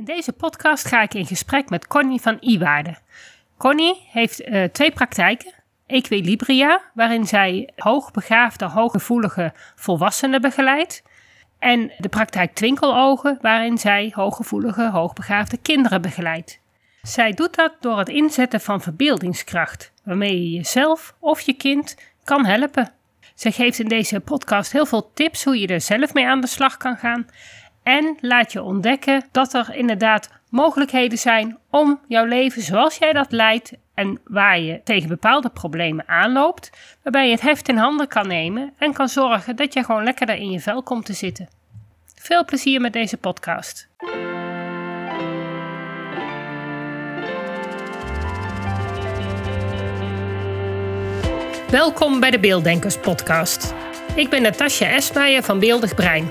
In deze podcast ga ik in gesprek met Connie van Iwaarde. Connie heeft uh, twee praktijken. Equilibria, waarin zij hoogbegaafde, hooggevoelige volwassenen begeleidt. En de praktijk Twinkelogen, waarin zij hooggevoelige, hoogbegaafde kinderen begeleidt. Zij doet dat door het inzetten van verbeeldingskracht, waarmee je jezelf of je kind kan helpen. Zij geeft in deze podcast heel veel tips hoe je er zelf mee aan de slag kan gaan en laat je ontdekken dat er inderdaad mogelijkheden zijn om jouw leven zoals jij dat leidt en waar je tegen bepaalde problemen aanloopt, waarbij je het heft in handen kan nemen en kan zorgen dat je gewoon lekkerder in je vel komt te zitten. Veel plezier met deze podcast. Welkom bij de Beelddenkers podcast. Ik ben Natasja Esmeijer van Beeldig Brein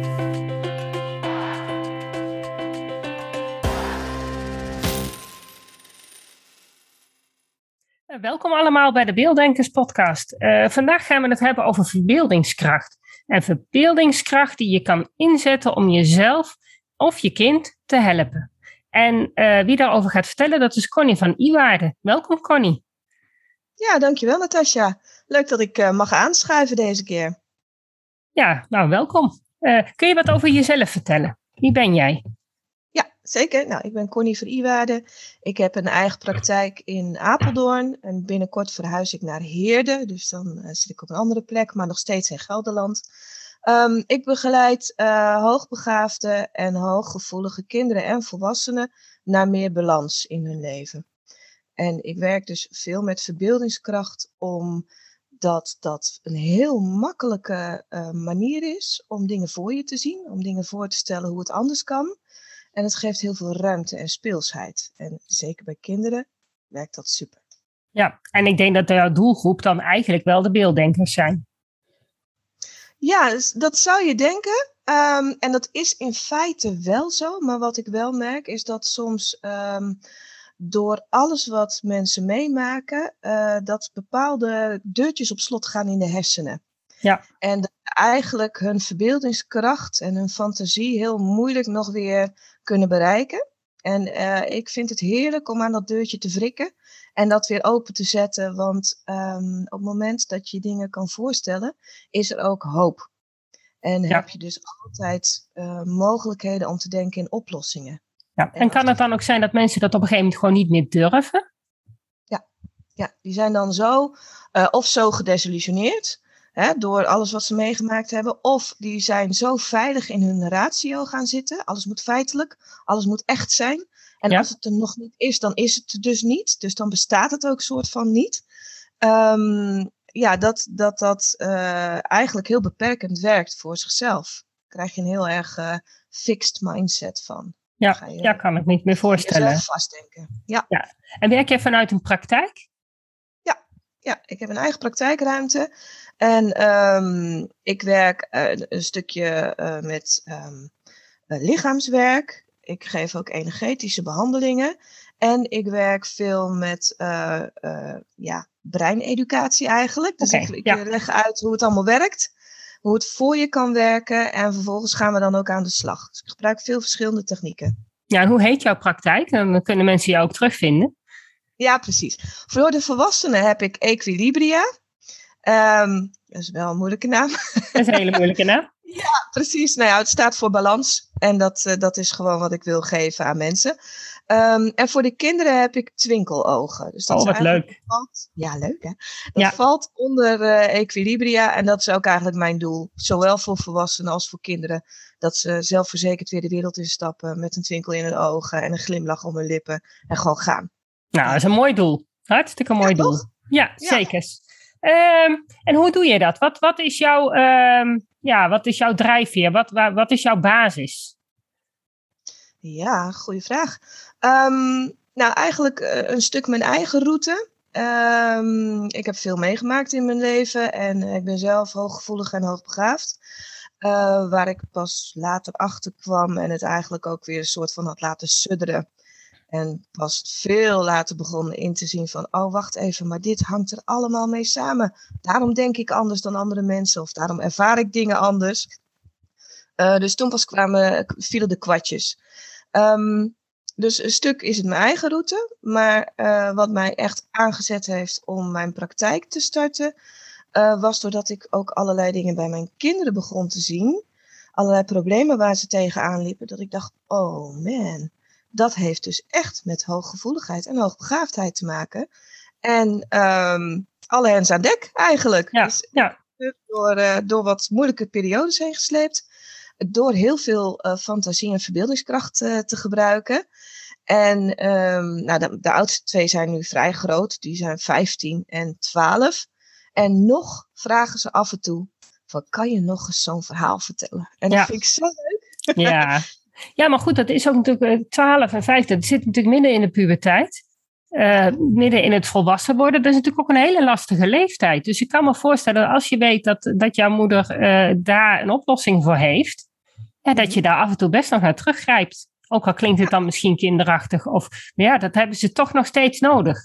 Welkom allemaal bij de Beelddenkers podcast. Uh, vandaag gaan we het hebben over verbeeldingskracht. En verbeeldingskracht die je kan inzetten om jezelf of je kind te helpen. En uh, wie daarover gaat vertellen, dat is Connie van Iwaarde. Welkom Connie. Ja, dankjewel Natasja. Leuk dat ik uh, mag aanschuiven deze keer. Ja, nou welkom. kun je wat over jezelf vertellen? Wie ben jij? Zeker. Nou, ik ben Connie Veriwaarde. Ik heb een eigen praktijk in Apeldoorn. En binnenkort verhuis ik naar Heerde. Dus dan uh, zit ik op een andere plek, maar nog steeds in Gelderland. Um, ik begeleid uh, hoogbegaafde en hooggevoelige kinderen en volwassenen naar meer balans in hun leven. En ik werk dus veel met verbeeldingskracht omdat dat een heel makkelijke uh, manier is om dingen voor je te zien, om dingen voor te stellen hoe het anders kan. En het geeft heel veel ruimte en speelsheid. En zeker bij kinderen werkt dat super. Ja, en ik denk dat jouw doelgroep dan eigenlijk wel de beelddenkers zijn. Ja, dus dat zou je denken. Um, en dat is in feite wel zo. Maar wat ik wel merk is dat soms um, door alles wat mensen meemaken, uh, dat bepaalde deurtjes op slot gaan in de hersenen. Ja. En eigenlijk hun verbeeldingskracht en hun fantasie heel moeilijk nog weer kunnen bereiken. En uh, ik vind het heerlijk om aan dat deurtje te wrikken en dat weer open te zetten. Want um, op het moment dat je dingen kan voorstellen, is er ook hoop. En heb je dus altijd uh, mogelijkheden om te denken in oplossingen. Ja. En, en kan het dan ook zijn dat mensen dat op een gegeven moment gewoon niet meer durven? Ja, ja die zijn dan zo uh, of zo gedesillusioneerd Hè, door alles wat ze meegemaakt hebben. Of die zijn zo veilig in hun ratio gaan zitten. Alles moet feitelijk, alles moet echt zijn. En als het er nog niet is, dan is het er dus niet. Dus dan bestaat het ook soort van niet. Um, ja, dat dat, dat uh, eigenlijk heel beperkend werkt voor zichzelf. krijg je een heel erg uh, fixed mindset van. Ja, je, ja, kan ik niet meer voorstellen. vastdenken. Ja. ja. En werk jij vanuit een praktijk? Ja, ik heb een eigen praktijkruimte. En um, ik werk uh, een stukje uh, met um, lichaamswerk. Ik geef ook energetische behandelingen. En ik werk veel met uh, ja, breineducatie eigenlijk. Dus okay, ik, ik ja. leg uit hoe het allemaal werkt. Hoe het voor je kan werken. En vervolgens gaan we dan ook aan de slag. Dus ik gebruik veel verschillende technieken. Ja, en hoe heet jouw praktijk? Dan kunnen mensen jou ook terugvinden. Ja, precies. Voor de volwassenen heb ik Equilibria. Um, dat is wel een moeilijke naam. Dat is een hele moeilijke naam. ja, precies. Nou ja, het staat voor balans. En dat, uh, dat is gewoon wat ik wil geven aan mensen. Um, en voor de kinderen heb ik twinkelogen. Dus dat oh, wat leuk. Valt, ja, leuk hè. Dat ja. valt onder uh, Equilibria. En dat is ook eigenlijk mijn doel. Zowel voor volwassenen als voor kinderen. Dat ze zelfverzekerd weer de wereld instappen. Met een twinkel in hun ogen en een glimlach om hun lippen. En gewoon gaan. Nou, dat is een mooi doel. Hartstikke mooi ja, doel. Ja, ja, zeker. Um, en hoe doe je dat? Wat, wat, is, jouw, um, ja, wat is jouw drijfveer? Wat, wat, wat is jouw basis? Ja, goede vraag. Um, nou, eigenlijk uh, een stuk mijn eigen route. Ehm, ik heb veel meegemaakt in mijn leven en ik ben zelf hooggevoelig en hoogbegaafd. Uh, waar ik pas later achter kwam en het eigenlijk ook weer een soort van had laten sudderen. En pas veel later begonnen in te zien van, oh wacht even, maar dit hangt er allemaal mee samen. Daarom denk ik anders dan andere mensen of daarom ervaar ik dingen anders. Uh, dus toen pas kwamen, vielen de kwartjes. Um, dus een stuk is het mijn eigen route, maar uh, wat mij echt aangezet heeft om mijn praktijk te starten, uh, was doordat ik ook allerlei dingen bij mijn kinderen begon te zien. Allerlei problemen waar ze tegenaan liepen, dat ik dacht, oh man, dat heeft dus echt met hooggevoeligheid en hoogbegaafdheid te maken. En um, alle hens aan dek eigenlijk. Ja, dus, ja. Door, uh, door wat moeilijke periodes heen gesleept. Door heel veel uh, fantasie en verbeeldingskracht uh, te gebruiken. En um, nou, de, de, oudste twee zijn nu vrij groot. Die zijn 15 en 12. En nog vragen ze af en toe: van, kan je nog eens zo'n verhaal vertellen? En dat vind ik zo leuk. Ja. Ja, maar goed, dat is ook natuurlijk 12 eh, en 15. Dat zit natuurlijk midden in de puberteit. Uh, midden in het volwassen worden. Dat is natuurlijk ook een hele lastige leeftijd. Dus ik kan me voorstellen, als je weet dat, dat jouw moeder uh, daar een oplossing voor heeft, ja, dat je daar af en toe best nog naar teruggrijpt. Ook al klinkt het dan misschien kinderachtig. Of, maar ja, dat hebben ze toch nog steeds nodig.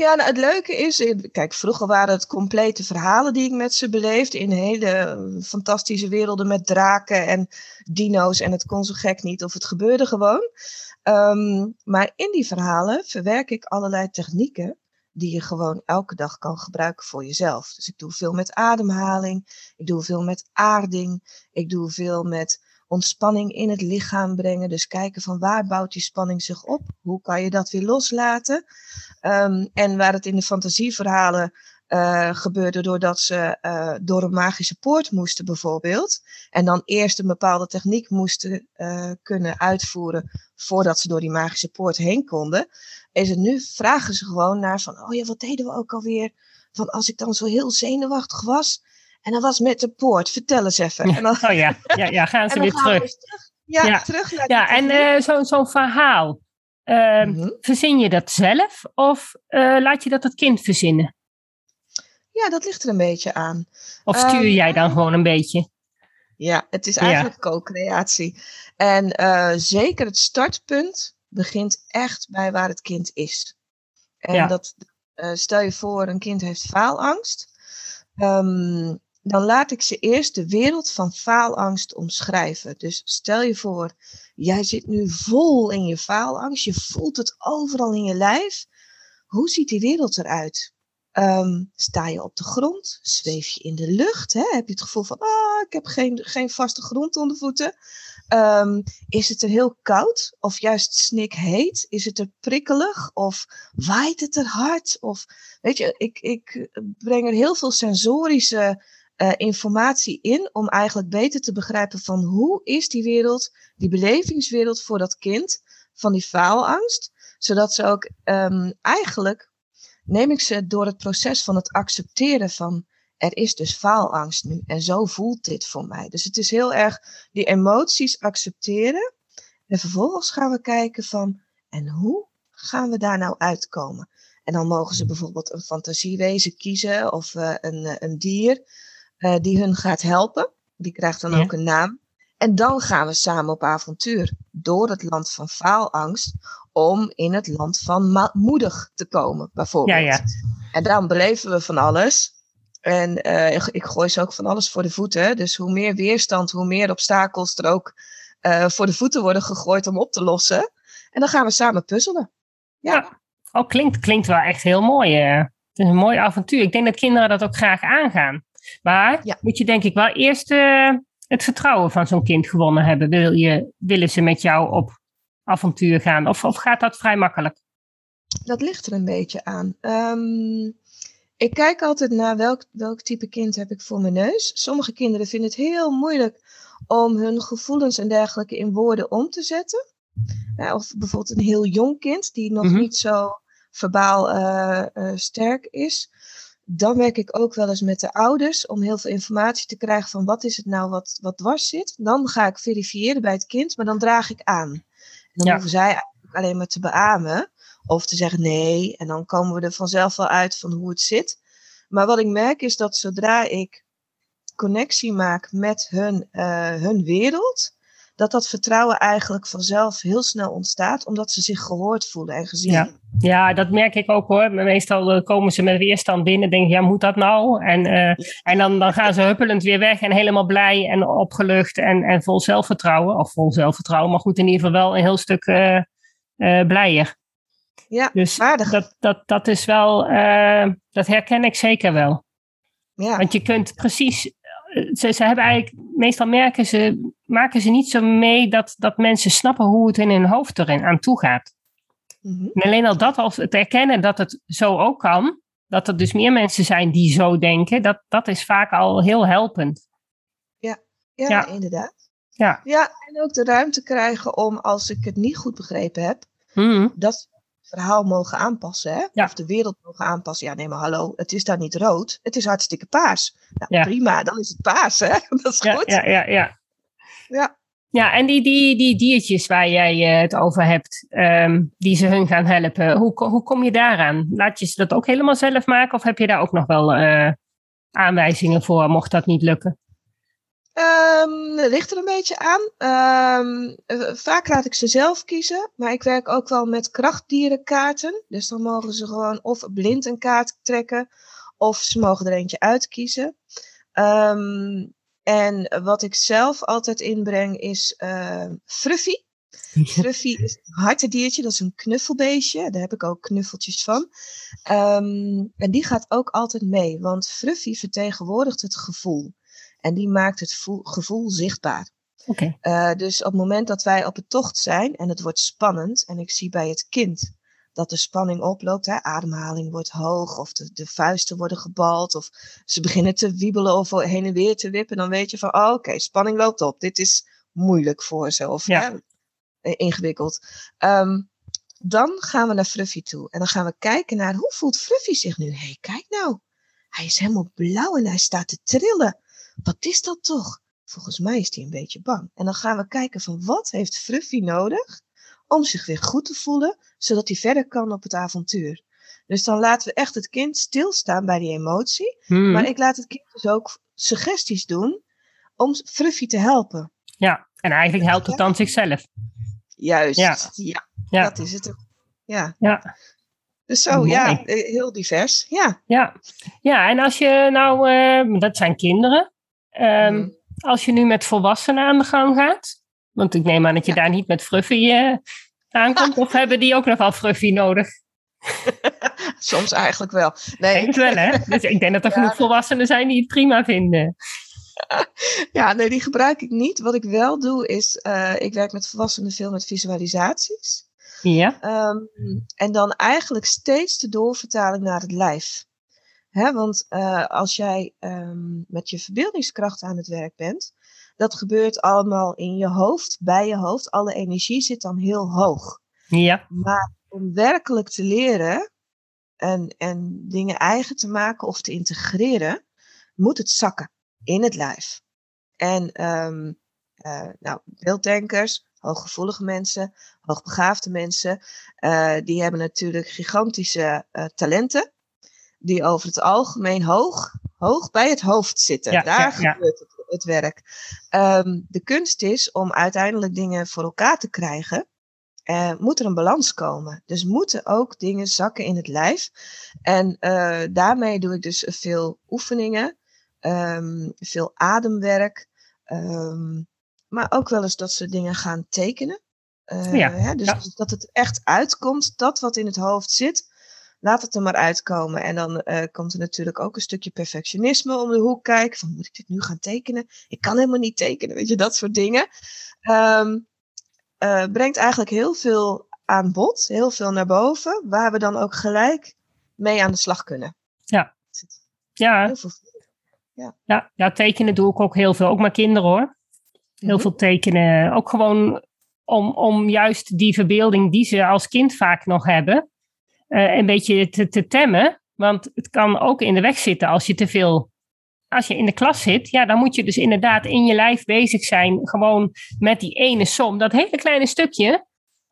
Ja, nou, het leuke is, kijk, vroeger waren het complete verhalen die ik met ze beleefde in hele fantastische werelden met draken en dino's en het kon zo gek niet of het gebeurde gewoon. Um, maar in die verhalen verwerk ik allerlei technieken die je gewoon elke dag kan gebruiken voor jezelf. Dus ik doe veel met ademhaling, ik doe veel met aarding, ik doe veel met ontspanning in het lichaam brengen. Dus kijken van waar bouwt die spanning zich op? Hoe kan je dat weer loslaten? Um, en waar het in de fantasieverhalen uh, gebeurde doordat ze uh, door een magische poort moesten bijvoorbeeld. En dan eerst een bepaalde techniek moesten uh, kunnen uitvoeren voordat ze door die magische poort heen konden. Is het nu, vragen ze gewoon naar van, oh ja, wat deden we ook alweer? Van als ik dan zo heel zenuwachtig was, en dat was met de poort. Vertel eens even. En dan, oh ja, ja, ja gaan ze weer terug. terug. Ja, ja, terug naar Ja, en uh, zo'n zo verhaal. Uh, mm -hmm. Verzin je dat zelf of uh, laat je dat het kind verzinnen? Ja, dat ligt er een beetje aan. Of stuur um, jij dan gewoon een beetje? Ja, het is eigenlijk ja. co-creatie. En uh, zeker het startpunt begint echt bij waar het kind is. En ja. dat, uh, stel je voor, een kind heeft faalangst. Um, dan laat ik ze eerst de wereld van faalangst omschrijven. Dus stel je voor, jij zit nu vol in je faalangst, je voelt het overal in je lijf. Hoe ziet die wereld eruit? Um, sta je op de grond? Zweef je in de lucht? Hè? Heb je het gevoel van, ah, ik heb geen, geen vaste grond onder voeten? Um, is het er heel koud of juist snikheet? Is het er prikkelig of waait het er hard? Of weet je, ik, ik breng er heel veel sensorische uh, informatie in om eigenlijk beter te begrijpen van hoe is die wereld, die belevingswereld voor dat kind van die faalangst, zodat ze ook um, eigenlijk neem ik ze door het proces van het accepteren van er is dus faalangst nu en zo voelt dit voor mij. Dus het is heel erg die emoties accepteren en vervolgens gaan we kijken van en hoe gaan we daar nou uitkomen? En dan mogen ze bijvoorbeeld een fantasiewezen kiezen of uh, een, een dier uh, die hun gaat helpen. Die krijgt dan ja. ook een naam. En dan gaan we samen op avontuur door het land van faalangst om in het land van moedig te komen, bijvoorbeeld. Ja, ja. En dan beleven we van alles. En uh, ik, ik, gooi ze ook van alles voor de voeten. Dus hoe meer weerstand, hoe meer obstakels er ook uh, voor de voeten worden gegooid om op te lossen. En dan gaan we samen puzzelen. Ja. ja. Oh, klinkt, klinkt wel echt heel mooi. Het is een mooi avontuur. Ik denk dat kinderen dat ook graag aangaan. Maar ja. moet je denk ik wel eerst uh, het vertrouwen van zo'n kind gewonnen hebben. Wil je, willen ze met jou op avontuur gaan? Of, of gaat dat vrij makkelijk? Dat ligt er een beetje aan. Um, ik kijk altijd naar welk, welk type kind heb ik voor mijn neus. Sommige kinderen vinden het heel moeilijk om hun gevoelens en dergelijke in woorden om te zetten. Ja, of bijvoorbeeld een heel jong kind die nog mm -hmm. niet zo verbaal uh, uh, sterk is dan werk ik ook wel eens met de ouders om heel veel informatie te krijgen van wat is het nou wat, wat dwars zit. Dan ga ik verifiëren bij het kind, maar dan draag ik aan. En dan ja. hoeven zij eigenlijk alleen maar te beamen Of te zeggen nee, en dan komen we er vanzelf wel uit van hoe het zit. Maar wat ik merk is dat zodra ik connectie maak met hun, uh, hun wereld, dat dat vertrouwen eigenlijk vanzelf heel snel ontstaat, omdat ze zich gehoord voelen en gezien. Ja, ja dat merk ik ook hoor. Meestal eh, komen ze met weerstand binnen, denken, ja, moet dat nou? En, uh, en dan, dan gaan ze huppelend weer weg en helemaal blij en opgelucht en, en vol zelfvertrouwen. Of vol zelfvertrouwen, maar goed, in ieder geval wel een heel stuk uh, blijer. Ja, dus dat, dat, dat is wel, dat herken ik zeker wel. Ja. Want je kunt precies ze, ze hebben eigenlijk, meestal merken ze, maken ze niet zo mee dat, dat mensen snappen hoe het in hun hoofd erin aan toe gaat. Mhm. En alleen al dat, als het erkennen dat het zo ook kan, dat er dus meer mensen zijn die zo denken, dat, dat is vaak al heel helpend. Ja, ja, ja. inderdaad. Ja. ja, en ook de ruimte krijgen om, als ik het niet goed begrepen heb, mm dat verhaal mogen aanpassen. Hè? Of de wereld mogen aanpassen. Ja, nee, maar hallo, het is daar niet rood. Het is hartstikke paars. Nou, prima, dan is het paars, hè? Dat is goed. Ja, ja, ja. Ja, ja en die, die, die diertjes waar jij uh, het over hebt, um, die ze hun gaan helpen, hoe, hoe kom je daaraan? Laat je ze dat ook helemaal zelf maken of heb je daar ook nog wel uh, aanwijzingen voor, mocht dat niet lukken? Um, ligt er een beetje aan. Um, vaak laat ik ze zelf kiezen, maar ik werk ook wel met krachtdierenkaarten. Dus dan mogen ze gewoon of blind een kaart trekken, of ze mogen er eentje uitkiezen. Um, en wat ik zelf altijd inbreng is uh, Fruffy. Fruffy is een hartendiertje, dat is een knuffelbeestje. Daar heb ik ook knuffeltjes van. Um, en die gaat ook altijd mee, want Fruffy vertegenwoordigt het gevoel. En die maakt het gevoel zichtbaar. Okay. Uh, dus op het moment dat wij op het tocht zijn en het wordt spannend, en ik zie bij het kind dat de spanning oploopt, hè, ademhaling wordt hoog, of de, de vuisten worden gebald, of ze beginnen te wiebelen of heen en weer te wippen, dan weet je van, oh, oké, spanning loopt op, dit is moeilijk voor ze, of ja. hè, ingewikkeld. Um, dan gaan we naar Fluffy toe en dan gaan we kijken naar hoe voelt Fluffy zich nu? Hé, hey, kijk nou, hij is helemaal blauw en hij staat te trillen. Wat is dat toch? Volgens mij is hij een beetje bang. En dan gaan we kijken van wat heeft Fluffy nodig om zich weer goed te voelen, zodat hij verder kan op het avontuur. Dus dan laten we echt het kind stilstaan bij die emotie. Hmm. Maar ik laat het kind dus ook suggesties doen om Fluffy te helpen. Ja, en eigenlijk helpt het dan zichzelf. Juist, ja. ja, dat is het. Ja. ja. Dus zo, ja, eh, heel divers. Ja. Ja. ja, en als je nou, uh, dat zijn kinderen. Um, Als je nu met volwassenen aan de gang gaat, want ik neem aan dat je daar niet met Fruffy uh, aankomt, of hebben die ook nog wel Fruffy nodig? Soms eigenlijk wel. Nee. Denk het wel, hè? Dus ik denk dat er genoeg volwassenen zijn die het prima vinden. Ja, nee, die gebruik ik niet. Wat ik wel doe is, uh, ik werk met volwassenen veel met visualisaties. Ja. Um, en dan eigenlijk steeds de doorvertaling naar het lijf. Hè, want uh, als jij um, met je verbeeldingskracht aan het werk bent, dat gebeurt allemaal in je hoofd, bij je hoofd. Alle energie zit dan heel hoog. Ja. Maar om werkelijk te leren en, en dingen eigen te maken of te integreren, moet het zakken in het lijf. En um, uh, nou, beelddenkers, hooggevoelige mensen, hoogbegaafde mensen, uh, die hebben natuurlijk gigantische uh, talenten die over het algemeen hoog, hoog bij het hoofd zitten. Ja, Daar ja, gebeurt het, het, werk. Um, de kunst is om uiteindelijk dingen voor elkaar te krijgen. Uh, moet er een balans komen. Dus moeten ook dingen zakken in het lijf. En uh, daarmee doe ik dus veel oefeningen, um, veel ademwerk. Um, maar ook wel eens dat ze dingen gaan tekenen. Uh, ja, hè, dus ja. dat het echt uitkomt, dat wat in het hoofd zit, laat het er maar uitkomen. En dan uh, komt er natuurlijk ook een stukje perfectionisme om de hoek kijken. Van moet ik dit nu gaan tekenen? Ik kan helemaal niet tekenen, weet je, dat soort dingen. Um, uh, brengt eigenlijk heel veel aan bod, heel veel naar boven, waar we dan ook gelijk mee aan de slag kunnen. Ja. Ja. Ja. Ja, ja, tekenen doe ik ook heel veel, ook met kinderen hoor. Heel mm -hmm. veel tekenen, ook gewoon om, om juist die verbeelding die ze als kind vaak nog hebben, uh, een beetje te, te temmen. Want het kan ook in de weg zitten als je te veel. Als je in de klas zit, ja, dan moet je dus inderdaad in je lijf bezig zijn. Gewoon met die ene som. Dat hele kleine stukje.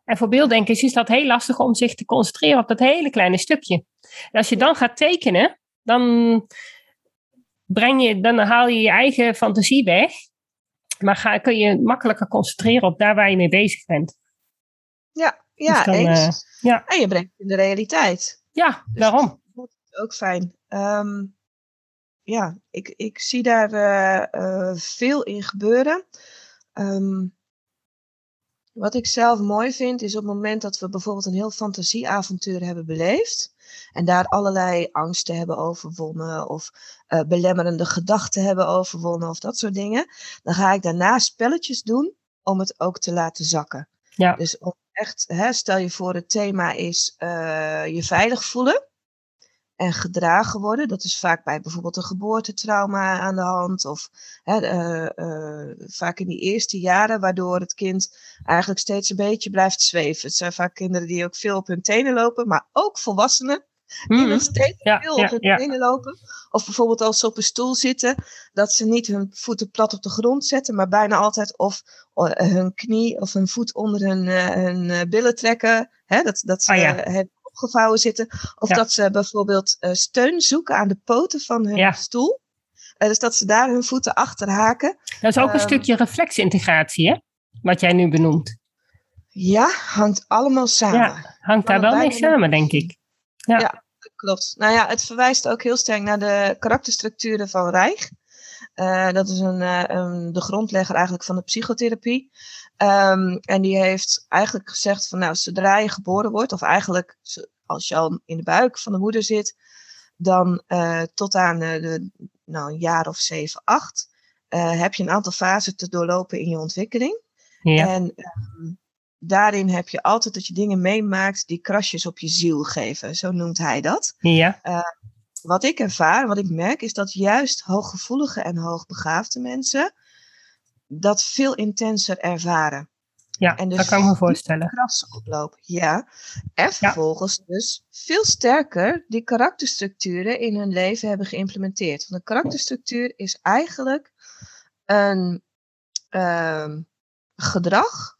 En voor beelddenkers is dat heel lastig om zich te concentreren op dat hele kleine stukje. En als je dan gaat tekenen, dan, breng je, dan haal je je eigen fantasie weg. Maar ga, kun je makkelijker concentreren op daar waar je mee bezig bent. Ja, ja, Dus dan, eens. eh, ja. En je brengt het in de realiteit. Ja, Dus daarom. Dat is ook fijn. Ehm, ja, ik, ik zie daar eh, eh, veel in gebeuren. Ehm, wat ik zelf mooi vind, is op het moment dat we bijvoorbeeld een heel fantasieavontuur hebben beleefd. En daar allerlei angsten hebben overwonnen. Of belemmerende gedachten hebben overwonnen. Of dat soort dingen. Dan ga ik daarna spelletjes doen om het ook te laten zakken. Ja. Dus om echt, hè, stel je voor, het thema is eh, je veilig voelen en gedragen worden. Dat is vaak bij bijvoorbeeld een geboortetrauma aan de hand. Of hè, eh, eh, vaak in die eerste jaren, waardoor het kind eigenlijk steeds een beetje blijft zweven. Het zijn vaak kinderen die ook veel op hun tenen lopen, maar ook volwassenen. Die Mhm. nog steeds Ja, veel ja, ja. lopen. Of bijvoorbeeld als ze op een stoel zitten, dat ze niet hun voeten plat op de grond zetten, maar bijna altijd of hun knie of hun voet onder hun, eh, hun eh, billen trekken. Hè, dat, dat ze Ah, opgevouwen zitten. Of dat ze bijvoorbeeld eh, steun zoeken aan de poten van hun stoel. Dus dat ze daar hun voeten achter haken. Dat is ook een Ehm, stukje reflexintegratie, hè? Wat jij nu benoemt. Ja, hangt allemaal samen. Ja, hangt daar wel mee samen, denk ik. Ja. Ja. Klopt. Nou ja, het verwijst ook heel sterk naar de karakterstructuren van Reich. Eh, dat is een, eh, een, de grondlegger eigenlijk van de psychotherapie. Ehm, en die heeft eigenlijk gezegd van nou, zodra je geboren wordt, of eigenlijk als je al in de buik van de moeder zit, dan eh, tot aan de, nou, een jaar of zeven, acht, heb je een aantal fasen te doorlopen in je ontwikkeling. Ja. En ehm, daarin heb je altijd dat je dingen meemaakt die krasjes op je ziel geven. Zo noemt hij dat. ja. Wat ik ervaar, wat ik merk, is dat juist hooggevoelige en hoogbegaafde mensen dat veel intenser ervaren. ja En dus dat kan ik me voorstellen. Krassen oplopen, ja. En vervolgens dus veel sterker die karakterstructuren in hun leven hebben geïmplementeerd. Want een karakterstructuur is eigenlijk een ehm, gedrag,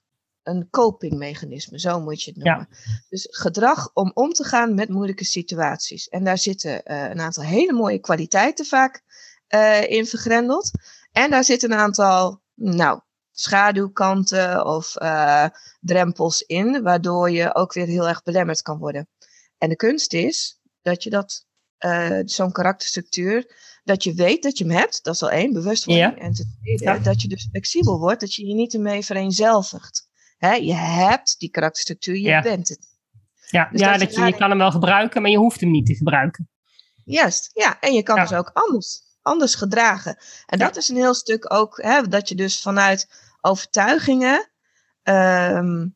een copingmechanisme, zo moet je het Ja. noemen. Dus gedrag om om te gaan met moeilijke situaties. En daar zitten eh, een aantal hele mooie kwaliteiten vaak eh, in vergrendeld. En daar zitten een aantal, nou, schaduwkanten of eh, drempels in, waardoor je ook weer heel erg belemmerd kan worden. En de kunst is dat je dat, zo'n karakterstructuur, dat je weet dat je hem hebt, dat is al één, bewustwording. Ja. En ten tweede, Ja. dat je dus flexibel wordt, dat je je niet ermee vereenzelvigt. Hè, je hebt die karakterstructuur, je Ja. bent het. Ja, dus ja dat dat je je, kan hem wel gebruiken, maar je hoeft hem niet te gebruiken. Juist, ja. En je kan Ja. dus ook anders, anders gedragen. En Ja. dat is een heel stuk ook, hè, dat je dus vanuit overtuigingen ehm,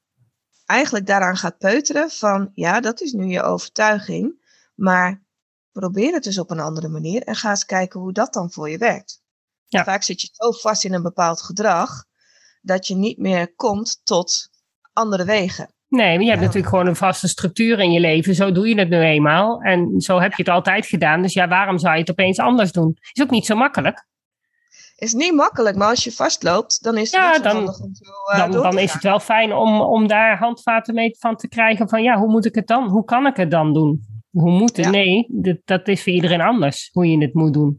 eigenlijk daaraan gaat peuteren van, ja, dat is nu je overtuiging, maar probeer het dus op een andere manier en ga eens kijken hoe dat dan voor je werkt. Ja. Vaak zit je zo vast in een bepaald gedrag dat je niet meer komt tot andere wegen. Nee, maar je hebt Ja. natuurlijk gewoon een vaste structuur in je leven. Zo doe je het nu eenmaal. En zo heb je het altijd gedaan. Dus ja, waarom zou je het opeens anders doen? Is ook niet zo makkelijk. Is niet makkelijk, maar als je vastloopt, dan is het Ja, dan- zo eh, Dan, dan is het wel fijn om, om daar handvaten mee van te krijgen. Van ja, hoe moet ik het dan? Hoe kan ik het dan doen? Hoe moet het? Ja. Nee, dat, dat is voor iedereen anders. Hoe je het moet doen.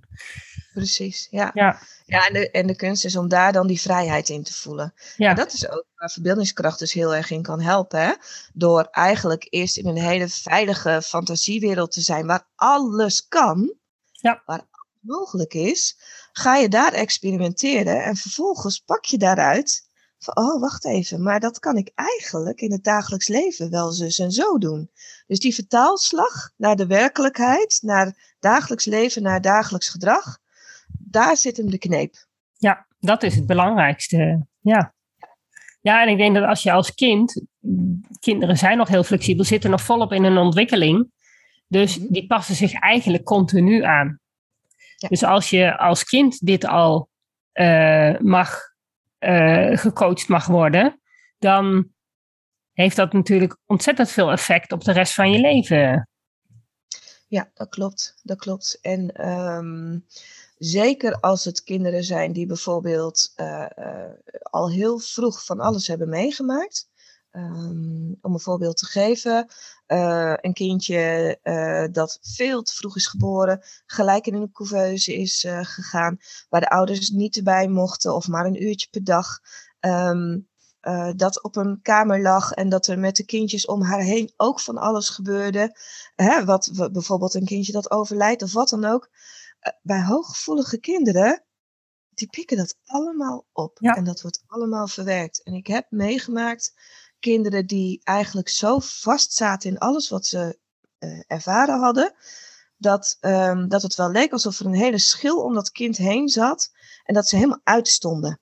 Precies, ja. Ja, Ja, en de, en de kunst is om daar dan die vrijheid in te voelen. ja. En dat is ook waar verbeeldingskracht dus heel erg in kan helpen. Hè? Door eigenlijk eerst in een hele veilige fantasiewereld te zijn waar alles kan. Ja. Waar alles mogelijk is. Ga je daar experimenteren en vervolgens pak je daaruit van, oh wacht even, maar dat kan ik eigenlijk in het dagelijks leven wel zus en zo doen. Dus die vertaalslag naar de werkelijkheid, naar dagelijks leven, naar dagelijks gedrag, daar zit hem de kneep. Ja, dat is het belangrijkste. Ja. Ja, en ik denk dat als je als kind, kinderen zijn nog heel flexibel, zitten nog volop in hun ontwikkeling. Dus Mhm. die passen zich eigenlijk continu aan. Ja. Dus als je als kind dit al eh, mag, eh, gecoacht mag worden, dan heeft dat natuurlijk ontzettend veel effect op de rest van je leven. Ja, dat klopt. Dat klopt. En ehm, zeker als het kinderen zijn die bijvoorbeeld eh, eh, al heel vroeg van alles hebben meegemaakt. Ehm, om een voorbeeld te geven, uh, een kindje dat veel te vroeg is geboren, gelijk in een couveuse is gegaan, waar de ouders niet erbij mochten of maar een uurtje per dag. Um, dat op een kamer lag en dat er met de kindjes om haar heen ook van alles gebeurde. Hè, wat, wat bijvoorbeeld een kindje dat overlijdt of wat dan ook. Bij hooggevoelige kinderen die pikken dat allemaal op. Ja. En dat wordt allemaal verwerkt. En ik heb meegemaakt kinderen die eigenlijk zo vast zaten in alles wat ze uh, ervaren hadden, dat, um, dat het wel leek alsof er een hele schil om dat kind heen zat en dat ze helemaal uitstonden.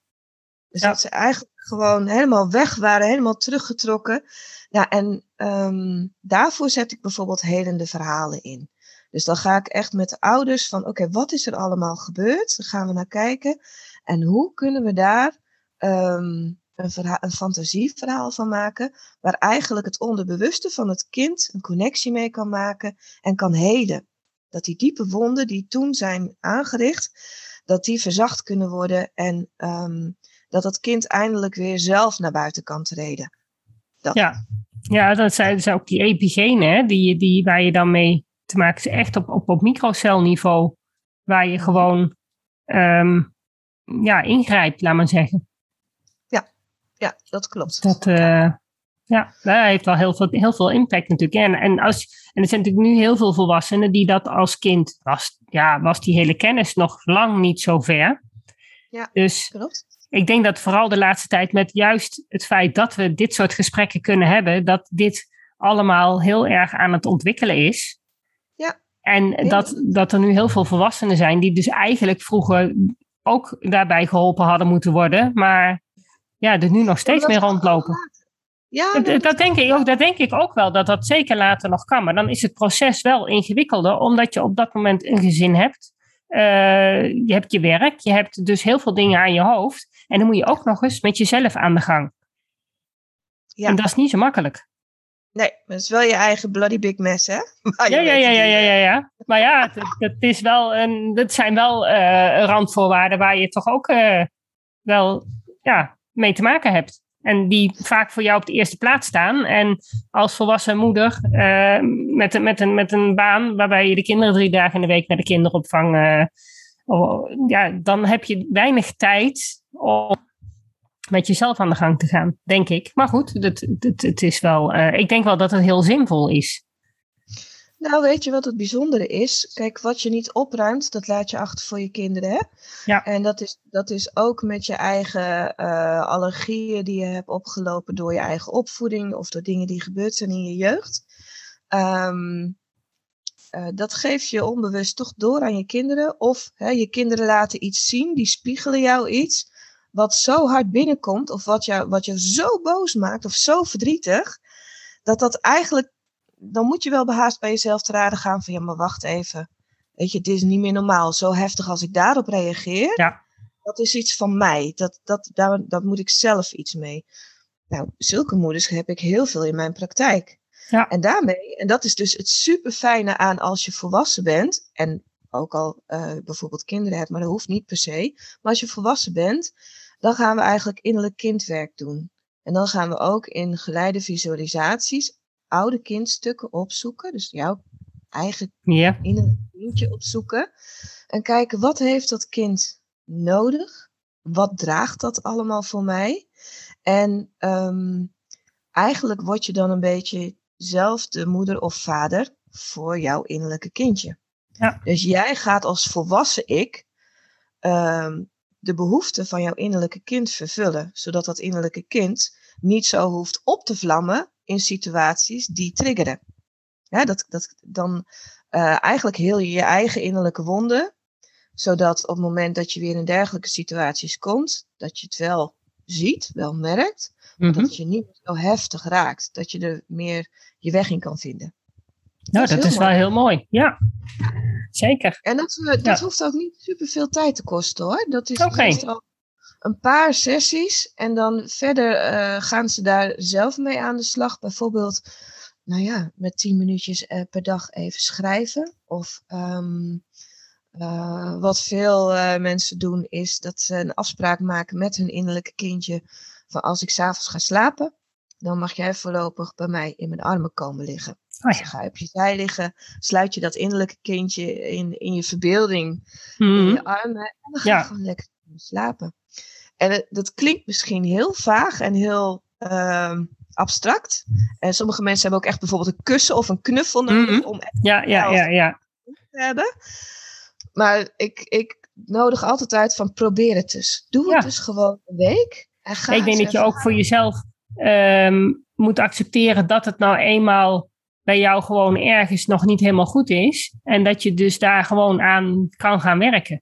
Dus ja. dat ze eigenlijk gewoon helemaal weg waren, helemaal teruggetrokken. Ja, en um, daarvoor zet ik bijvoorbeeld helende verhalen in. Dus dan ga ik echt met de ouders van, oké, wat is er allemaal gebeurd? Dan gaan we naar kijken. En hoe kunnen we daar um, een, een fantasieverhaal van maken, waar eigenlijk het onderbewuste van het kind een connectie mee kan maken en kan heden. Dat die diepe wonden die toen zijn aangericht, dat die verzacht kunnen worden en um, dat het kind eindelijk weer zelf naar buiten kan treden. Dat. Ja. ja, dat zijn ook die epigenen, die, die, waar je dan mee te maken is echt op, op, op microcelniveau, waar je gewoon um, ja, ingrijpt, laat maar zeggen ja, dat klopt. Dat, uh, ja, dat heeft wel heel veel, heel veel impact natuurlijk. En, en, als, en er zijn natuurlijk nu heel veel volwassenen die dat als kind, was, ja, was die hele kennis nog lang niet zo ver. Ja, dus klopt. ik denk dat vooral de laatste tijd met juist het feit dat we dit soort gesprekken kunnen hebben, dat dit allemaal heel erg aan het ontwikkelen is. En dat, dat er nu heel veel volwassenen zijn die dus eigenlijk vroeger ook daarbij geholpen hadden moeten worden, maar ja, er nu nog steeds meer rondlopen. Ja, dat, dat, denk ik ook, dat denk ik ook wel, dat dat zeker later nog kan. Maar dan is het proces wel ingewikkelder, omdat je op dat moment een gezin hebt. Uh, je hebt je werk, je hebt dus heel veel dingen aan je hoofd. En dan moet je ook nog eens met jezelf aan de gang. Ja. En dat is niet zo makkelijk. Nee, maar het is wel je eigen bloody big mess, hè? Ja, ja, ja, ja, ja, ja, ja. Maar ja, het, het is wel een, dat zijn wel uh, randvoorwaarden waar je toch ook uh, wel ja, mee te maken hebt. En die vaak voor jou op de eerste plaats staan. En als volwassen moeder uh, met, met, een, met een baan waarbij je de kinderen drie dagen in de week naar de kinderopvang. Ja, dan heb je weinig tijd om met jezelf aan de gang te gaan, denk ik. Maar goed, het, het, het is wel, uh, ik denk wel dat het heel zinvol is. Nou, weet je wat het bijzondere is? Kijk, wat je niet opruimt, dat laat je achter voor je kinderen. Hè? Ja. En dat is, dat is ook met je eigen uh, allergieën die je hebt opgelopen door je eigen opvoeding of door dingen die gebeurd zijn in je jeugd. Um, uh, dat geef je onbewust toch door aan je kinderen. Of hè, je kinderen laten iets zien, die spiegelen jou iets wat zo hard binnenkomt, of wat jou, wat jou zo boos maakt of zo verdrietig, dat dat eigenlijk dan moet je wel behaast bij jezelf te raden gaan van ja, maar wacht even. Weet je, het is niet meer normaal. Zo heftig als ik daarop reageer, ja. dat is iets van mij. Dat, dat, daar, daar moet ik zelf iets mee. Nou, zulke moeders heb ik heel veel in mijn praktijk. Ja. En daarmee, en dat is dus het super fijne aan als je volwassen bent, en ook al uh, bijvoorbeeld kinderen hebt, maar dat hoeft niet per se. Maar als je volwassen bent, dan gaan we eigenlijk innerlijk kindwerk doen. En dan gaan we ook in geleide visualisaties oude kindstukken opzoeken. Dus jouw eigen innerlijk kindje opzoeken. En kijken, wat heeft dat kind nodig? Wat draagt dat allemaal voor mij? En um, eigenlijk word je dan een beetje zelf de moeder of vader voor jouw innerlijke kindje. Ja. Dus jij gaat als volwassen ik um, de behoeften van jouw innerlijke kind vervullen, zodat dat innerlijke kind niet zo hoeft op te vlammen in situaties die triggeren. Ja, dat, dat dan uh, eigenlijk heel je je eigen innerlijke wonden, zodat op het moment dat je weer in dergelijke situaties komt, dat je het wel ziet, wel merkt, maar dat je niet zo heftig raakt, dat je er meer je weg in kan vinden. Nou, dat is, dat is wel heel mooi. Ja, zeker. En dat, dat ja. hoeft ook niet super veel tijd te kosten hoor. Dat is okay. meestal een paar sessies en dan verder uh, gaan ze daar zelf mee aan de slag. Bijvoorbeeld, nou ja, met tien minuutjes uh, per dag even schrijven. Of um, uh, wat veel mensen doen is dat ze een afspraak maken met hun innerlijke kindje. Van als ik s'avonds ga slapen, dan mag jij voorlopig bij mij in mijn armen komen liggen. Oh dan ga je op je zij liggen, sluit je dat innerlijke kindje in, in je verbeelding in Mhm. je armen en dan ga Ja. je gewoon lekker slapen. En het- dat klinkt misschien heel vaag en heel ehm, abstract. En sommige mensen hebben ook echt bijvoorbeeld een kussen of een knuffel nodig Mhm. om echt Ja, ja, ja, ja. te hebben. Maar ik, ik nodig altijd uit van probeer het dus. Doe het Ja. dus gewoon een week. En ga Ik denk dat je ook voor jezelf ehm, moet accepteren dat het nou eenmaal bij jou gewoon ergens nog niet helemaal goed is. En dat je dus daar gewoon aan kan gaan werken.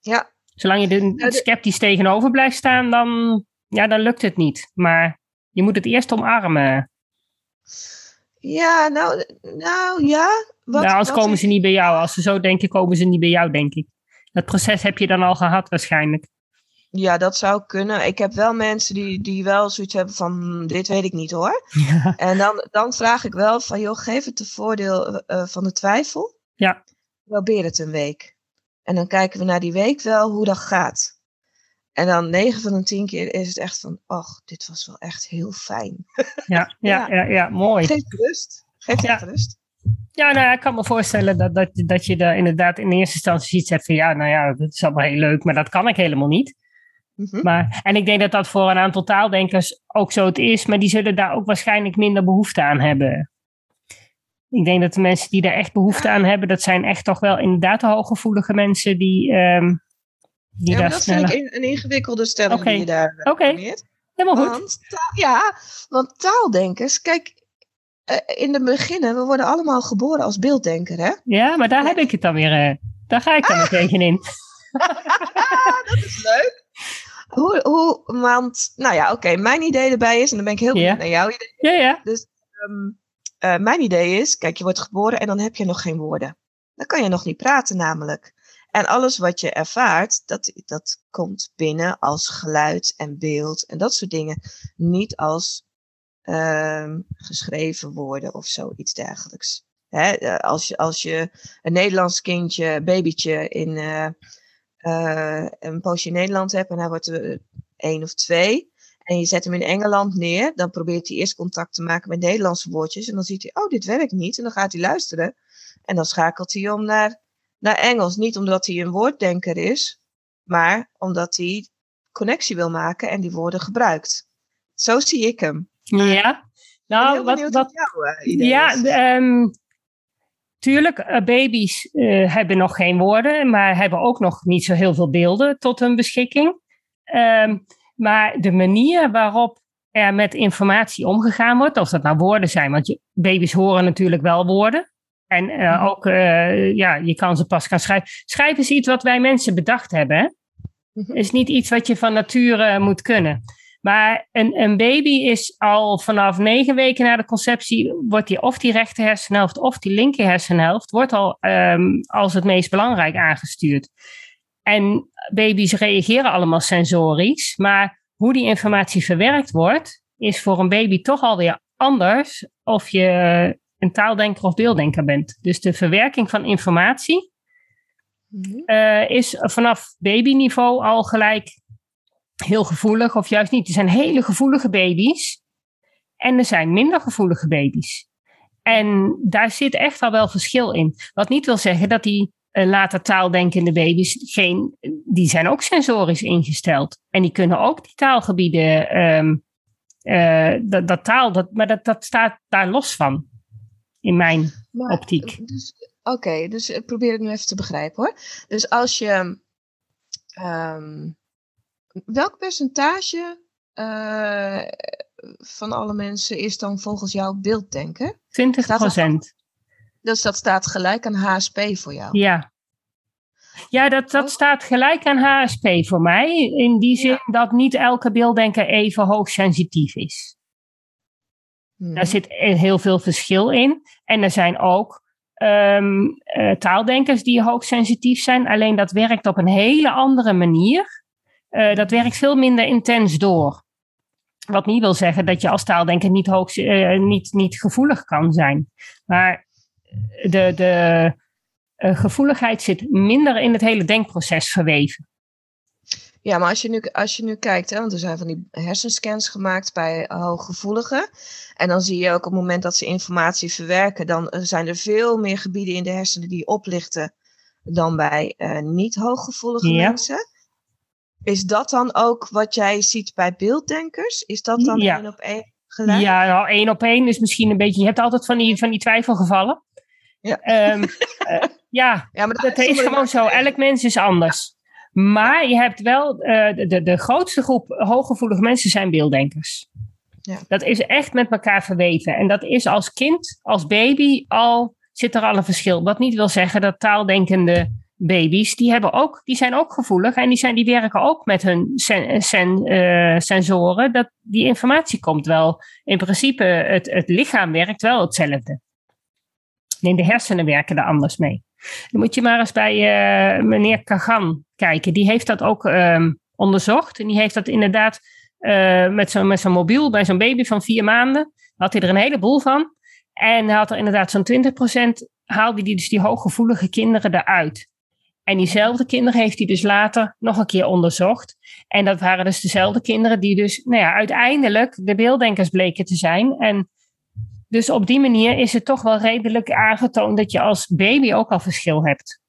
Ja, Zolang je er Nou, sceptisch tegenover blijft staan, dan, ja, dan lukt het niet. Maar je moet het eerst omarmen. ja nou, nou ja. Wat, nou, anders komen ik- ze niet bij jou. Als ze zo denken, komen ze niet bij jou, denk ik. Dat proces heb je dan al gehad waarschijnlijk. Ja, dat zou kunnen. Ik heb wel mensen die, die wel zoiets hebben van, "Hmm, dit weet ik niet hoor. Ja. En dan, dan vraag ik wel van, joh, geef het de voordeel eh, eh, van de twijfel. Ja. Probeer het een week. En dan kijken we naar die week wel hoe dat gaat. En dan 9 van de 10 keer is het echt van, ach, dit was wel echt heel fijn. Ja, ja, Ja. ja, ja, mooi. Geef rust. Geef Ja. rust. Ja, nou ja, ik kan me voorstellen dat, dat, dat je daar inderdaad in eerste instantie iets hebt van ja, nou ja, dat is allemaal heel leuk, maar dat kan ik helemaal niet. Mhm. Maar, en ik denk dat dat voor een aantal taaldenkers ook zo het is, maar die zullen daar ook waarschijnlijk minder behoefte aan hebben. Ik denk dat de mensen die daar echt behoefte aan hebben, dat zijn echt toch wel inderdaad de hooggevoelige mensen die, ehm, die Ja, daar dat sneller... vind ik een, ingewikkelde stelling die je daar eh, Oké. Helemaal goed. Want, ja, want taaldenkers, kijk, eh, in de beginnen, we worden allemaal geboren als beelddenker, hè? Ja, maar daar heb ik het dan weer, eh, daar ga ik dan weer tegenin. dat is leuk. Hoe, hoe, want, nou ja, oké, mijn idee erbij is, en dan ben ik heel benieuwd naar jouw idee. Ja, ja. Ehm, eh, mijn idee is, kijk, je wordt geboren en dan heb je nog geen woorden. Dan kan je nog niet praten namelijk. En alles wat je ervaart, dat, dat komt binnen als geluid en beeld en dat soort dingen. Niet als ehm, geschreven woorden of zoiets dergelijks. Hè, eh, als, je, als je een Nederlands kindje, babytje in eh, eh, een poosje in Nederland hebt en hij wordt er één of twee. En je zet hem in Engeland neer, dan probeert hij eerst contact te maken met Nederlandse woordjes. En dan ziet hij, oh, dit werkt niet. En dan gaat hij luisteren. En dan schakelt hij om naar, naar Engels. Niet omdat hij een woorddenker is, maar omdat hij connectie wil maken en die woorden gebruikt. Zo zie ik hem. Ja. Nou, wat, wat, wat jouw eh, idee Ja, ehm, tuurlijk, eh, baby's eh, hebben nog geen woorden, maar hebben ook nog niet zo heel veel beelden tot hun beschikking. Ehm, maar de manier waarop er met informatie omgegaan wordt, of dat nou woorden zijn, want je, baby's horen natuurlijk wel woorden. En eh, Mhm. ook, ja, je kan ze pas gaan schrijven. Schrijven is iets wat wij mensen bedacht hebben. Hè? Mhm. is niet iets wat je van nature moet kunnen. Maar een, een baby is al vanaf negen weken na de conceptie, wordt die of die rechter hersenhelft of die linker hersenhelft, wordt al ehm, als het meest belangrijk aangestuurd. En baby's reageren allemaal sensorisch, maar hoe die informatie verwerkt wordt, is voor een baby toch alweer anders of je een taaldenker of beelddenker bent. Dus de verwerking van informatie Mhm. eh, is vanaf babyniveau al gelijk heel gevoelig, of juist niet. Er zijn hele gevoelige baby's en er zijn minder gevoelige baby's. En daar zit echt al wel verschil in. Wat niet wil zeggen dat die eh, later taaldenkende baby's geen, die zijn ook sensorisch ingesteld. En die kunnen ook die taalgebieden, ehm, eh, dat, dat taal, dat, maar dat, dat staat daar los van. In mijn Maar, optiek. Dus, Oké, dus ik probeer het nu even te begrijpen hoor. Dus als je. ehm, welk percentage eh, van alle mensen is dan volgens jou beelddenken? 20 Staat dat procent. Dus dat staat gelijk aan HSP voor jou. Ja. Ja, dat, dat Ook? staat gelijk aan HSP voor mij. In die zin Ja. dat niet elke beelddenker even hoogsensitief is. Mhm. Daar zit eh, heel veel verschil in. En er zijn ook ehm, eh, taaldenkers die hoogsensitief zijn. Alleen dat werkt op een hele andere manier. Eh, dat werkt veel minder intens door. Wat niet wil zeggen dat je als taaldenker niet, hoog, eh, niet, niet gevoelig kan zijn. Maar de, de eh, gevoeligheid zit minder in het hele denkproces verweven. Ja, maar als je nu, als je nu kijkt, hè, want er zijn van die hersenscans gemaakt bij hooggevoeligen. En dan zie je ook op het moment dat ze informatie verwerken, dan zijn er veel meer gebieden in de hersenen die oplichten dan bij uh, niet hooggevoelige mensen. Is dat dan ook wat jij ziet bij beelddenkers? Is dat dan één op één gelijk? Ja, nou, één op één is misschien een beetje. Je hebt altijd van die, van die twijfelgevallen. Ja, um, uh, ja, ja maar dat, dat is gewoon zo. Elk mens is anders. Maar je hebt wel, uh, de, de, de grootste groep hooggevoelige mensen zijn beelddenkers. Ja. Dat is echt met elkaar verweven. En dat is als kind, als baby al, zit er al een verschil. Wat niet wil zeggen dat taaldenkende baby's, die, hebben ook, die zijn ook gevoelig en die, zijn, die werken ook met hun uh, sensoren. Dat, die informatie komt wel. In principe, het, het lichaam werkt wel hetzelfde. Alleen de hersenen werken er anders mee. Dan moet je maar eens bij uh, meneer Kagan kijken. Die heeft dat ook um, onderzocht. En die heeft dat inderdaad uh, met zo'n met zo'n mobiel bij zo'n baby van vier maanden. Had hij er een heleboel van. En hij had er inderdaad zo'n 20% haalde hij dus die hooggevoelige kinderen eruit. En diezelfde kinderen heeft hij dus later nog een keer onderzocht. En dat waren dus dezelfde kinderen die dus nou ja, uiteindelijk de beelddenkers bleken te zijn. En dus op die manier is het toch wel redelijk aangetoond dat je als baby ook al verschil hebt.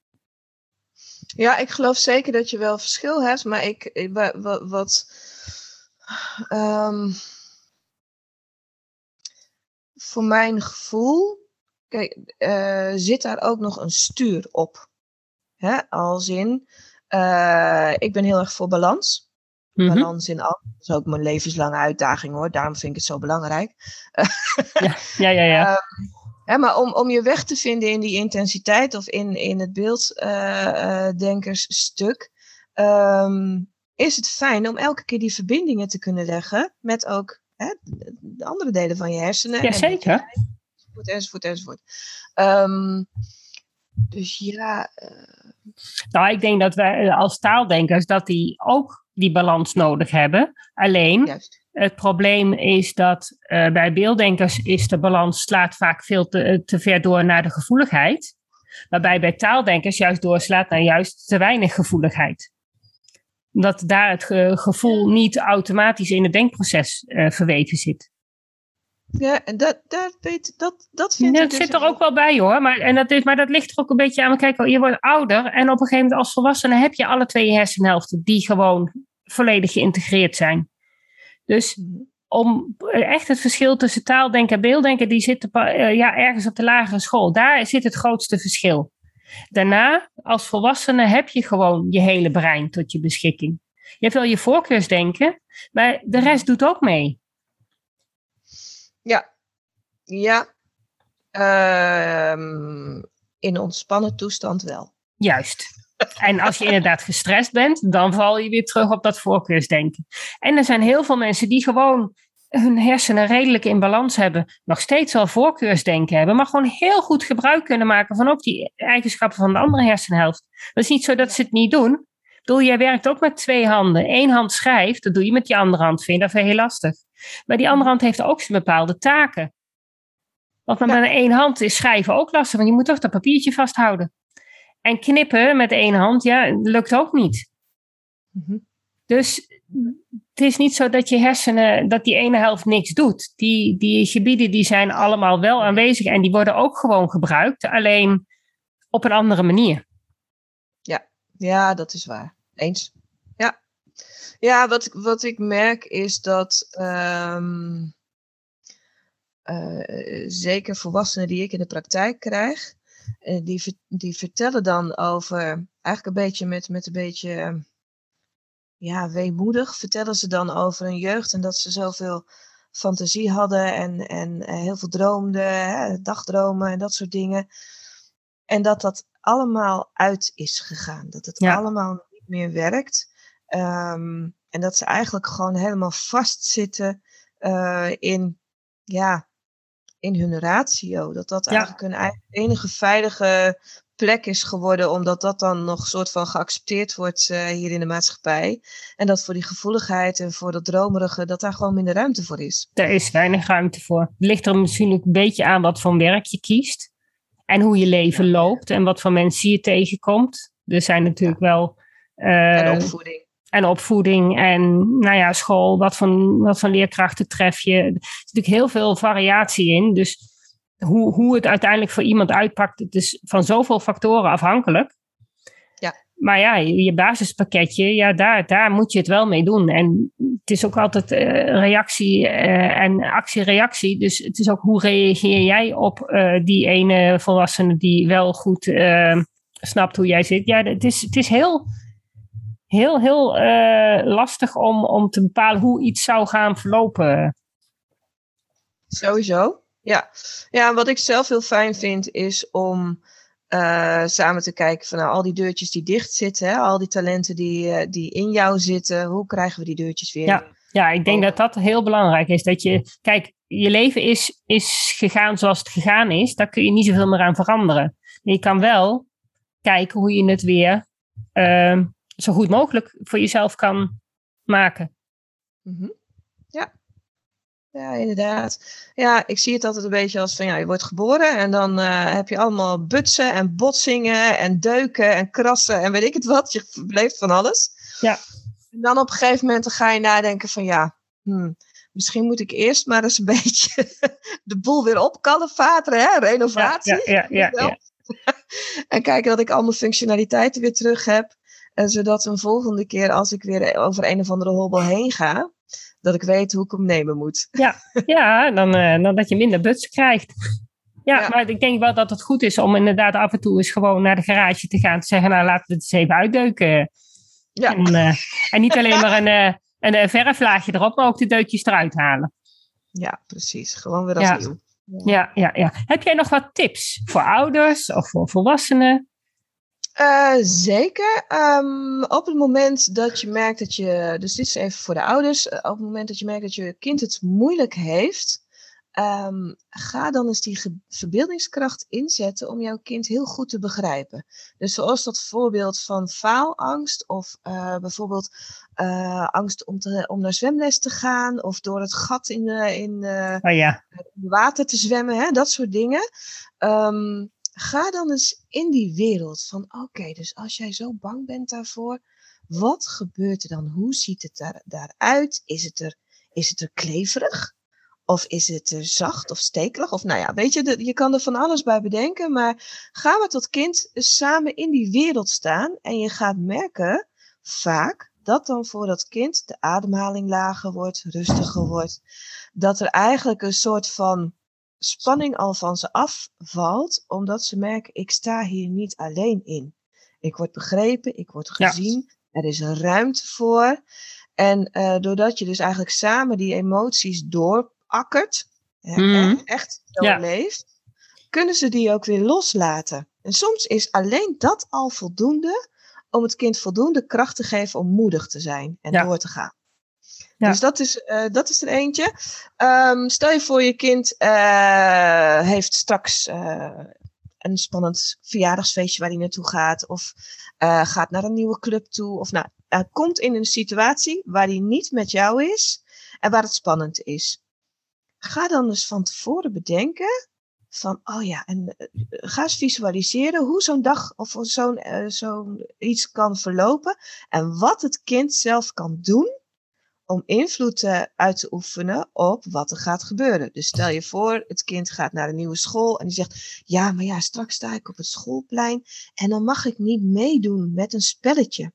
Ja, ik geloof zeker dat je wel verschil hebt, maar ik, wat, um, voor mijn gevoel, kijk, uh, zit daar ook nog een stuur op. Hè? Als in, uh, ik ben heel erg voor balans. Mhm. Balans in alles. Dat is ook mijn levenslange uitdaging hoor. Daarom vind ik het zo belangrijk. ja, ja, ja. ja. Um, maar om, om je weg te vinden in die intensiteit of in, in het beelddenkersstuk, uh, uh, um, is het fijn om elke keer die verbindingen te kunnen leggen met ook hè, de andere delen van je hersenen. Jazeker. Enzovoort, enzovoort, enzovoort. Um, dus ja. Uh... Nou, ik denk dat wij eh, als taaldenkers dat die ook die balans nodig hebben. Alleen, Juist. het probleem is dat uh, bij beelddenkers is de balans slaat vaak veel te, te ver door naar de gevoeligheid. Waarbij bij taaldenkers juist doorslaat naar juist te weinig gevoeligheid dat daar het gevoel niet automatisch in het denkproces uh, verweven zit. Ja, en dat, dat, weet, dat, dat vind ja, ik. Dat dus zit er ook wel bij hoor. Maar, en dat is, maar dat ligt er ook een beetje aan. Kijk, je wordt ouder en op een gegeven moment als volwassene heb je alle twee je hersenhelften die gewoon volledig geïntegreerd zijn. Dus om echt het verschil tussen taaldenken en beelddenken, die zit uh, ja, ergens op de lagere school. Daar zit het grootste verschil. Daarna, als volwassene, heb je gewoon je hele brein tot je beschikking. Je hebt wel je voorkeursdenken, maar de rest doet ook mee. Ja, ja. Uh, in ontspannen toestand wel. Juist. En als je inderdaad gestrest bent, dan val je weer terug op dat voorkeursdenken. En er zijn heel veel mensen die gewoon hun hersenen redelijk in balans hebben, nog steeds wel voorkeursdenken hebben, maar gewoon heel goed gebruik kunnen maken van ook die eigenschappen van de andere hersenhelft. Dat is niet zo dat ze het niet doen. Bedoel, jij werkt ook met twee handen. Eén hand schrijft, dat doe je met die andere hand. Vind je dat heel lastig. Maar die andere hand heeft ook zijn bepaalde taken. Want met ja. één hand is schrijven ook lastig, want je moet toch dat papiertje vasthouden. En knippen met één hand, ja, lukt ook niet. Mm Dus het is niet zo dat je hersenen, dat die ene helft niks doet. Die, die gebieden die zijn allemaal wel aanwezig en die worden ook gewoon gebruikt, alleen op een andere manier. Ja, dat is waar. Eens. Ja, ja wat, wat ik merk is dat um, uh, zeker volwassenen die ik in de praktijk krijg, uh, die, die vertellen dan over, eigenlijk een beetje met, met een beetje ja, weemoedig vertellen ze dan over hun jeugd en dat ze zoveel fantasie hadden en, en eh, heel veel droomden, hè, dagdromen en dat soort dingen. En dat dat allemaal uit is gegaan. Dat het allemaal niet meer werkt. Um, en dat ze eigenlijk gewoon helemaal vastzitten uh, in, ja, in hun ratio. Dat dat eigenlijk hun enige veilige plek is geworden, omdat dat dan nog soort van geaccepteerd wordt uh, hier in de maatschappij. En dat voor die gevoeligheid en voor dat dromerige, dat daar gewoon minder ruimte voor is. Er is weinig ruimte voor. Het ligt er misschien ook een beetje aan wat voor werk je kiest. En hoe je leven loopt en wat voor mensen je tegenkomt. Er zijn natuurlijk wel. Uh, en opvoeding. en opvoeding en nou ja, school. Wat voor, wat voor leerkrachten tref je? Er is natuurlijk heel veel variatie in. Dus hoe, hoe het uiteindelijk voor iemand uitpakt, het is van zoveel factoren afhankelijk. Maar ja, je basispakketje, ja, daar, daar moet je het wel mee doen. En het is ook altijd uh, reactie uh, en actie-reactie. Dus het is ook hoe reageer jij op uh, die ene volwassene die wel goed snapt hoe jij zit. Ja, het is, het is heel heel, heel lastig om, om te bepalen hoe iets zou gaan verlopen. Sowieso, ja. Ja, wat ik zelf heel fijn vind is om uh, samen te kijken van nou, al die deurtjes die dicht zitten, hè, al die talenten die, uh, die in jou zitten, hoe krijgen we die deurtjes weer? Ja, ja ik denk dat dat heel belangrijk is. Dat je, kijk, je leven is, is gegaan zoals het gegaan is, daar kun je niet zoveel meer aan veranderen. Maar je kan wel kijken hoe je het weer uh, zo goed mogelijk voor jezelf kan maken. Mm -hmm. Ja. Inderdaad. Ja, ik zie het altijd een beetje als van ja, je wordt geboren en dan uh, heb je allemaal butsen en botsingen en deuken en krassen en weet ik het wat. Je beleeft van alles. Ja. En dan op een gegeven moment dan ga je nadenken van ja, hmm, misschien moet ik eerst maar eens een beetje de boel weer opkalefateren, hè? renovatie. Ja, ja, ja, ja, en kijken dat ik al mijn functionaliteiten weer terug heb. En zodat een volgende keer als ik weer over een of andere hobbel heen ga, dat ik weet hoe ik hem nemen moet. Ja, ja dan, uh, dan dat je minder buts krijgt. Ja, ja, maar ik denk wel dat het goed is om inderdaad af en toe eens gewoon naar de garage te gaan. Te zeggen, nou laten we het eens even uitdeuken. Ja. En, uh, en niet alleen maar een, uh, een, een verflaagje erop, maar ook de deukjes eruit halen. Ja, precies. Gewoon weer als ja. nieuw. Ja, ja, ja. Heb jij nog wat tips voor ouders of voor volwassenen? Uh, zeker. Um, op het moment dat je merkt dat je, dus dit is even voor de ouders, uh, op het moment dat je merkt dat je kind het moeilijk heeft, um, ga dan eens die verbeeldingskracht inzetten om jouw kind heel goed te begrijpen. Dus zoals dat voorbeeld van faalangst of uh, bijvoorbeeld angst om, te, om naar zwemles te gaan of door het gat in, in oh, ja. water te zwemmen, hè, dat soort dingen. Um, ga dan eens in die wereld van oké, dus als jij zo bang bent daarvoor, wat gebeurt er dan? Hoe ziet het daar, daaruit? Is het, er, is het er kleverig? Of is het er zacht of stekelig? Of nou ja, weet je, je kan er van alles bij bedenken, maar ga met dat kind samen in die wereld staan en je gaat merken vaak dat dan voor dat kind de ademhaling lager wordt, rustiger wordt. Dat er eigenlijk een soort van spanning al van ze afvalt, omdat ze merken, ik sta hier niet alleen in. Ik word begrepen, ik word gezien, ja. er is een ruimte voor. En uh, doordat je dus eigenlijk samen die emoties doorakkert, mm. echt doorleeft, ja. kunnen ze die ook weer loslaten. En soms is alleen dat al voldoende om het kind voldoende kracht te geven om moedig te zijn en ja. door te gaan. Dus dat is, uh, dat is er eentje. Um, stel je voor, je kind uh, heeft straks uh, een spannend verjaardagsfeestje waar hij naartoe gaat. Of gaat naar een nieuwe club toe. Of nou, komt in een situatie waar hij niet met jou is en waar het spannend is. Ga dan dus van tevoren bedenken van, oh ja, en ga eens visualiseren hoe zo'n dag of zo'n zo'n iets kan verlopen. En wat het kind zelf kan doen om invloed uit te oefenen op wat er gaat gebeuren. Dus stel je voor, het kind gaat naar een nieuwe school en die zegt: Ja, maar ja, straks sta ik op het schoolplein en dan mag ik niet meedoen met een spelletje,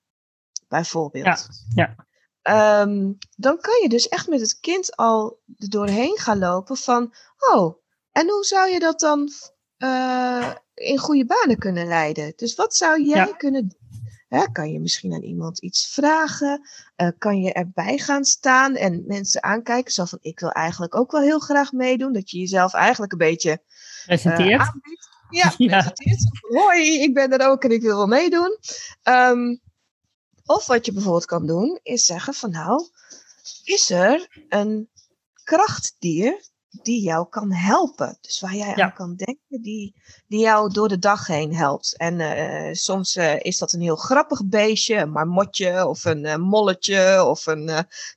bijvoorbeeld. Ja, ja. Um, dan kan je dus echt met het kind al er doorheen gaan lopen van: Oh, en hoe zou je dat dan uh, in goede banen kunnen leiden? Dus wat zou jij ja. kunnen doen? Hè, kan je misschien aan iemand iets vragen? Uh, kan je erbij gaan staan en mensen aankijken? Zo van, ik wil eigenlijk ook wel heel graag meedoen. Dat je jezelf eigenlijk een beetje presenteert. Uh, aanbiedt. Ja, ja. presenteert. Hoi, ik ben er ook en ik wil wel meedoen. Um, of wat je bijvoorbeeld kan doen, is zeggen van nou, is er een krachtdier die jou kan helpen. Dus waar jij Ja. aan kan denken, die, die jou door de dag heen helpt. En eh, soms eh, is dat een heel grappig beestje, een marmotje of een eh, molletje of een,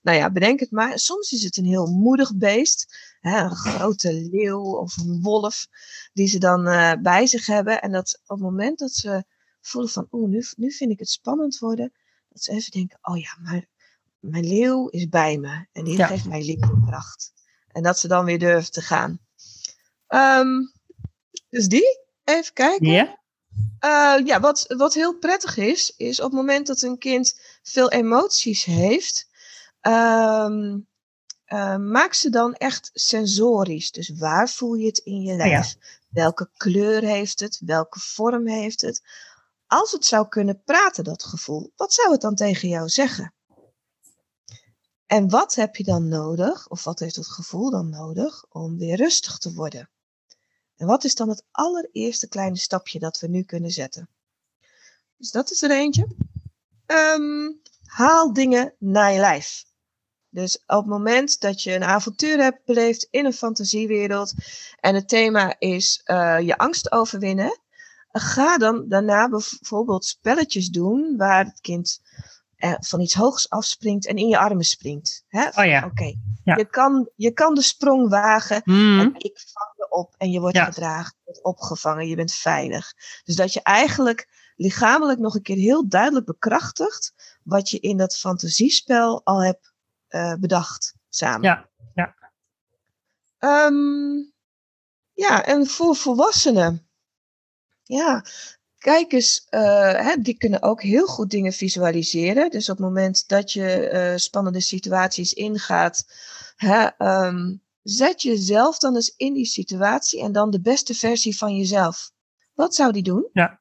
nou ja, bedenk het maar. Soms is het een heel moedig beest, hè, een grote leeuw of een wolf, die ze dan bij zich hebben. En dat op het moment dat ze voelen van, oeh, nu, nu vind ik het spannend worden, Dat ze even denken, oh ja, maar mijn leeuw is bij me. En die Ja. geeft mij leeuwkracht. En dat ze dan weer durven te gaan. Ehm, dus die, even kijken. Ja? Eh, ja, wat, wat heel prettig is, is op het moment dat een kind veel emoties heeft, ehm, eh, maak ze dan echt sensorisch. Dus waar voel je het in je ja. lijf? Welke kleur heeft het? Welke vorm heeft het? Als het zou kunnen praten, dat gevoel, wat zou het dan tegen jou zeggen? En wat heb je dan nodig, of wat heeft het gevoel dan nodig, om weer rustig te worden? En wat is dan het allereerste kleine stapje dat we nu kunnen zetten? Dus dat is er eentje. Ehm, haal dingen naar je lijf. Dus op het moment dat je een avontuur hebt beleefd in een fantasiewereld en het thema is eh, je angst overwinnen, ga dan daarna bijvoorbeeld spelletjes doen waar het kind eh, van iets hoogs afspringt en in je armen springt. Hè? Oh ja. Oké, Ja. je, kan, je kan de sprong wagen Mhm. en ik vang je op en je wordt Ja. gedragen, je wordt opgevangen, je bent veilig. Dus dat je eigenlijk lichamelijk nog een keer heel duidelijk bekrachtigt wat je in dat fantasiespel al hebt eh, bedacht samen. Ja, ja. Ehm, ja, en voor volwassenen. Ja, kijk eens, eh, hè, die kunnen ook heel goed dingen visualiseren. Dus op het moment dat je eh, spannende situaties ingaat, hè, ehm, zet jezelf dan eens in die situatie en dan de beste versie van jezelf. Wat zou die doen? Ja.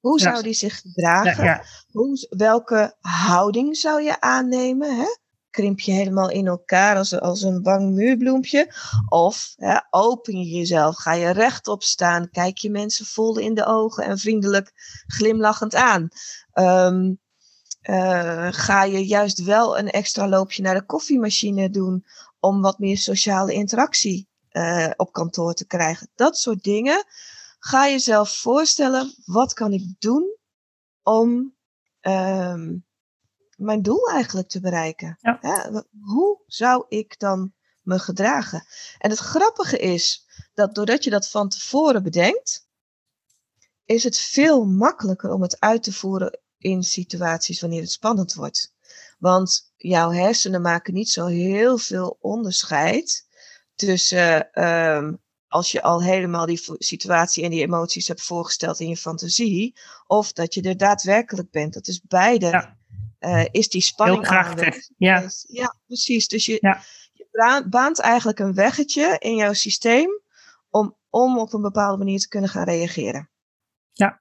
Hoe Ja. zou die zich Ja, gedragen? ja. Hoe, welke houding zou je aannemen? Hè? Krimp je helemaal in elkaar als, als een bang muurbloempje? Of open je jezelf? Ga je rechtop staan? Kijk je mensen vol in de ogen en vriendelijk glimlachend aan? Ehm, eh, ga je juist wel een extra loopje naar de koffiemachine doen om wat meer sociale interactie eh, op kantoor te krijgen? Dat soort dingen. Ga jezelf voorstellen, wat kan ik doen om ehm, mijn doel eigenlijk te bereiken. Ja. Hoe zou ik dan me gedragen? En het grappige is dat doordat je dat van tevoren bedenkt, is het veel makkelijker om het uit te voeren in situaties wanneer het spannend wordt. Want jouw hersenen maken niet zo heel veel onderscheid tussen ehm, als je al helemaal die situatie en die emoties hebt voorgesteld in je fantasie, of dat je er daadwerkelijk bent. Dat is beide. Ja. Eh, is die spanning Heel krachtig. aanwezig. Ja. Dus- ja, precies. Dus je, Ja. je baant eigenlijk een weggetje in jouw systeem om, om op een bepaalde manier te kunnen gaan reageren. Ja.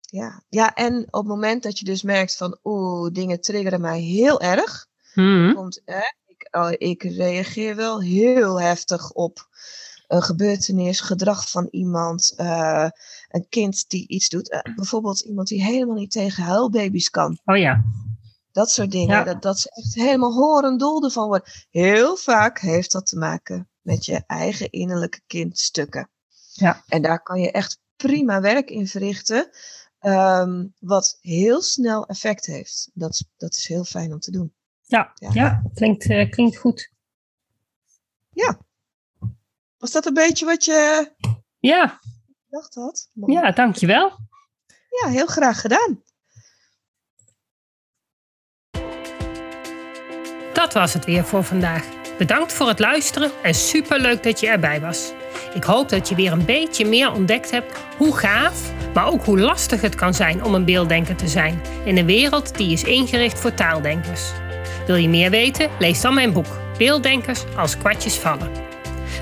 Ja, ja, en op het moment dat je dus merkt van, oeh, dingen triggeren mij heel erg, Mhm. komt, hè, ik, oh, ik reageer wel heel heftig op een gebeurtenis, gedrag van iemand, eh, een kind die iets doet. Eh, bijvoorbeeld iemand die helemaal niet tegen huilbaby's kan. Oh ja. Dat soort dingen. Ja. Dat, dat ze echt helemaal horendol ervan worden. Heel vaak heeft dat te maken met je eigen innerlijke kindstukken. Ja. En daar kan je echt prima werk in verrichten. ehm, wat heel snel effect heeft. Dat, is- dat is heel fijn om te doen. Ja, Ja. ja. Klinkt, eh, klinkt goed. Was dat een beetje wat je Ja, gedacht had? ja, dankjewel. Ja, heel graag gedaan. Dat was het weer voor vandaag. Bedankt voor het luisteren en superleuk dat je erbij was. Ik hoop dat je weer een beetje meer ontdekt hebt hoe gaaf, maar ook hoe lastig het kan zijn om een beelddenker te zijn in een wereld die is ingericht voor taaldenkers. Wil je meer weten? Lees dan mijn boek Beelddenkers als kwartjes vallen.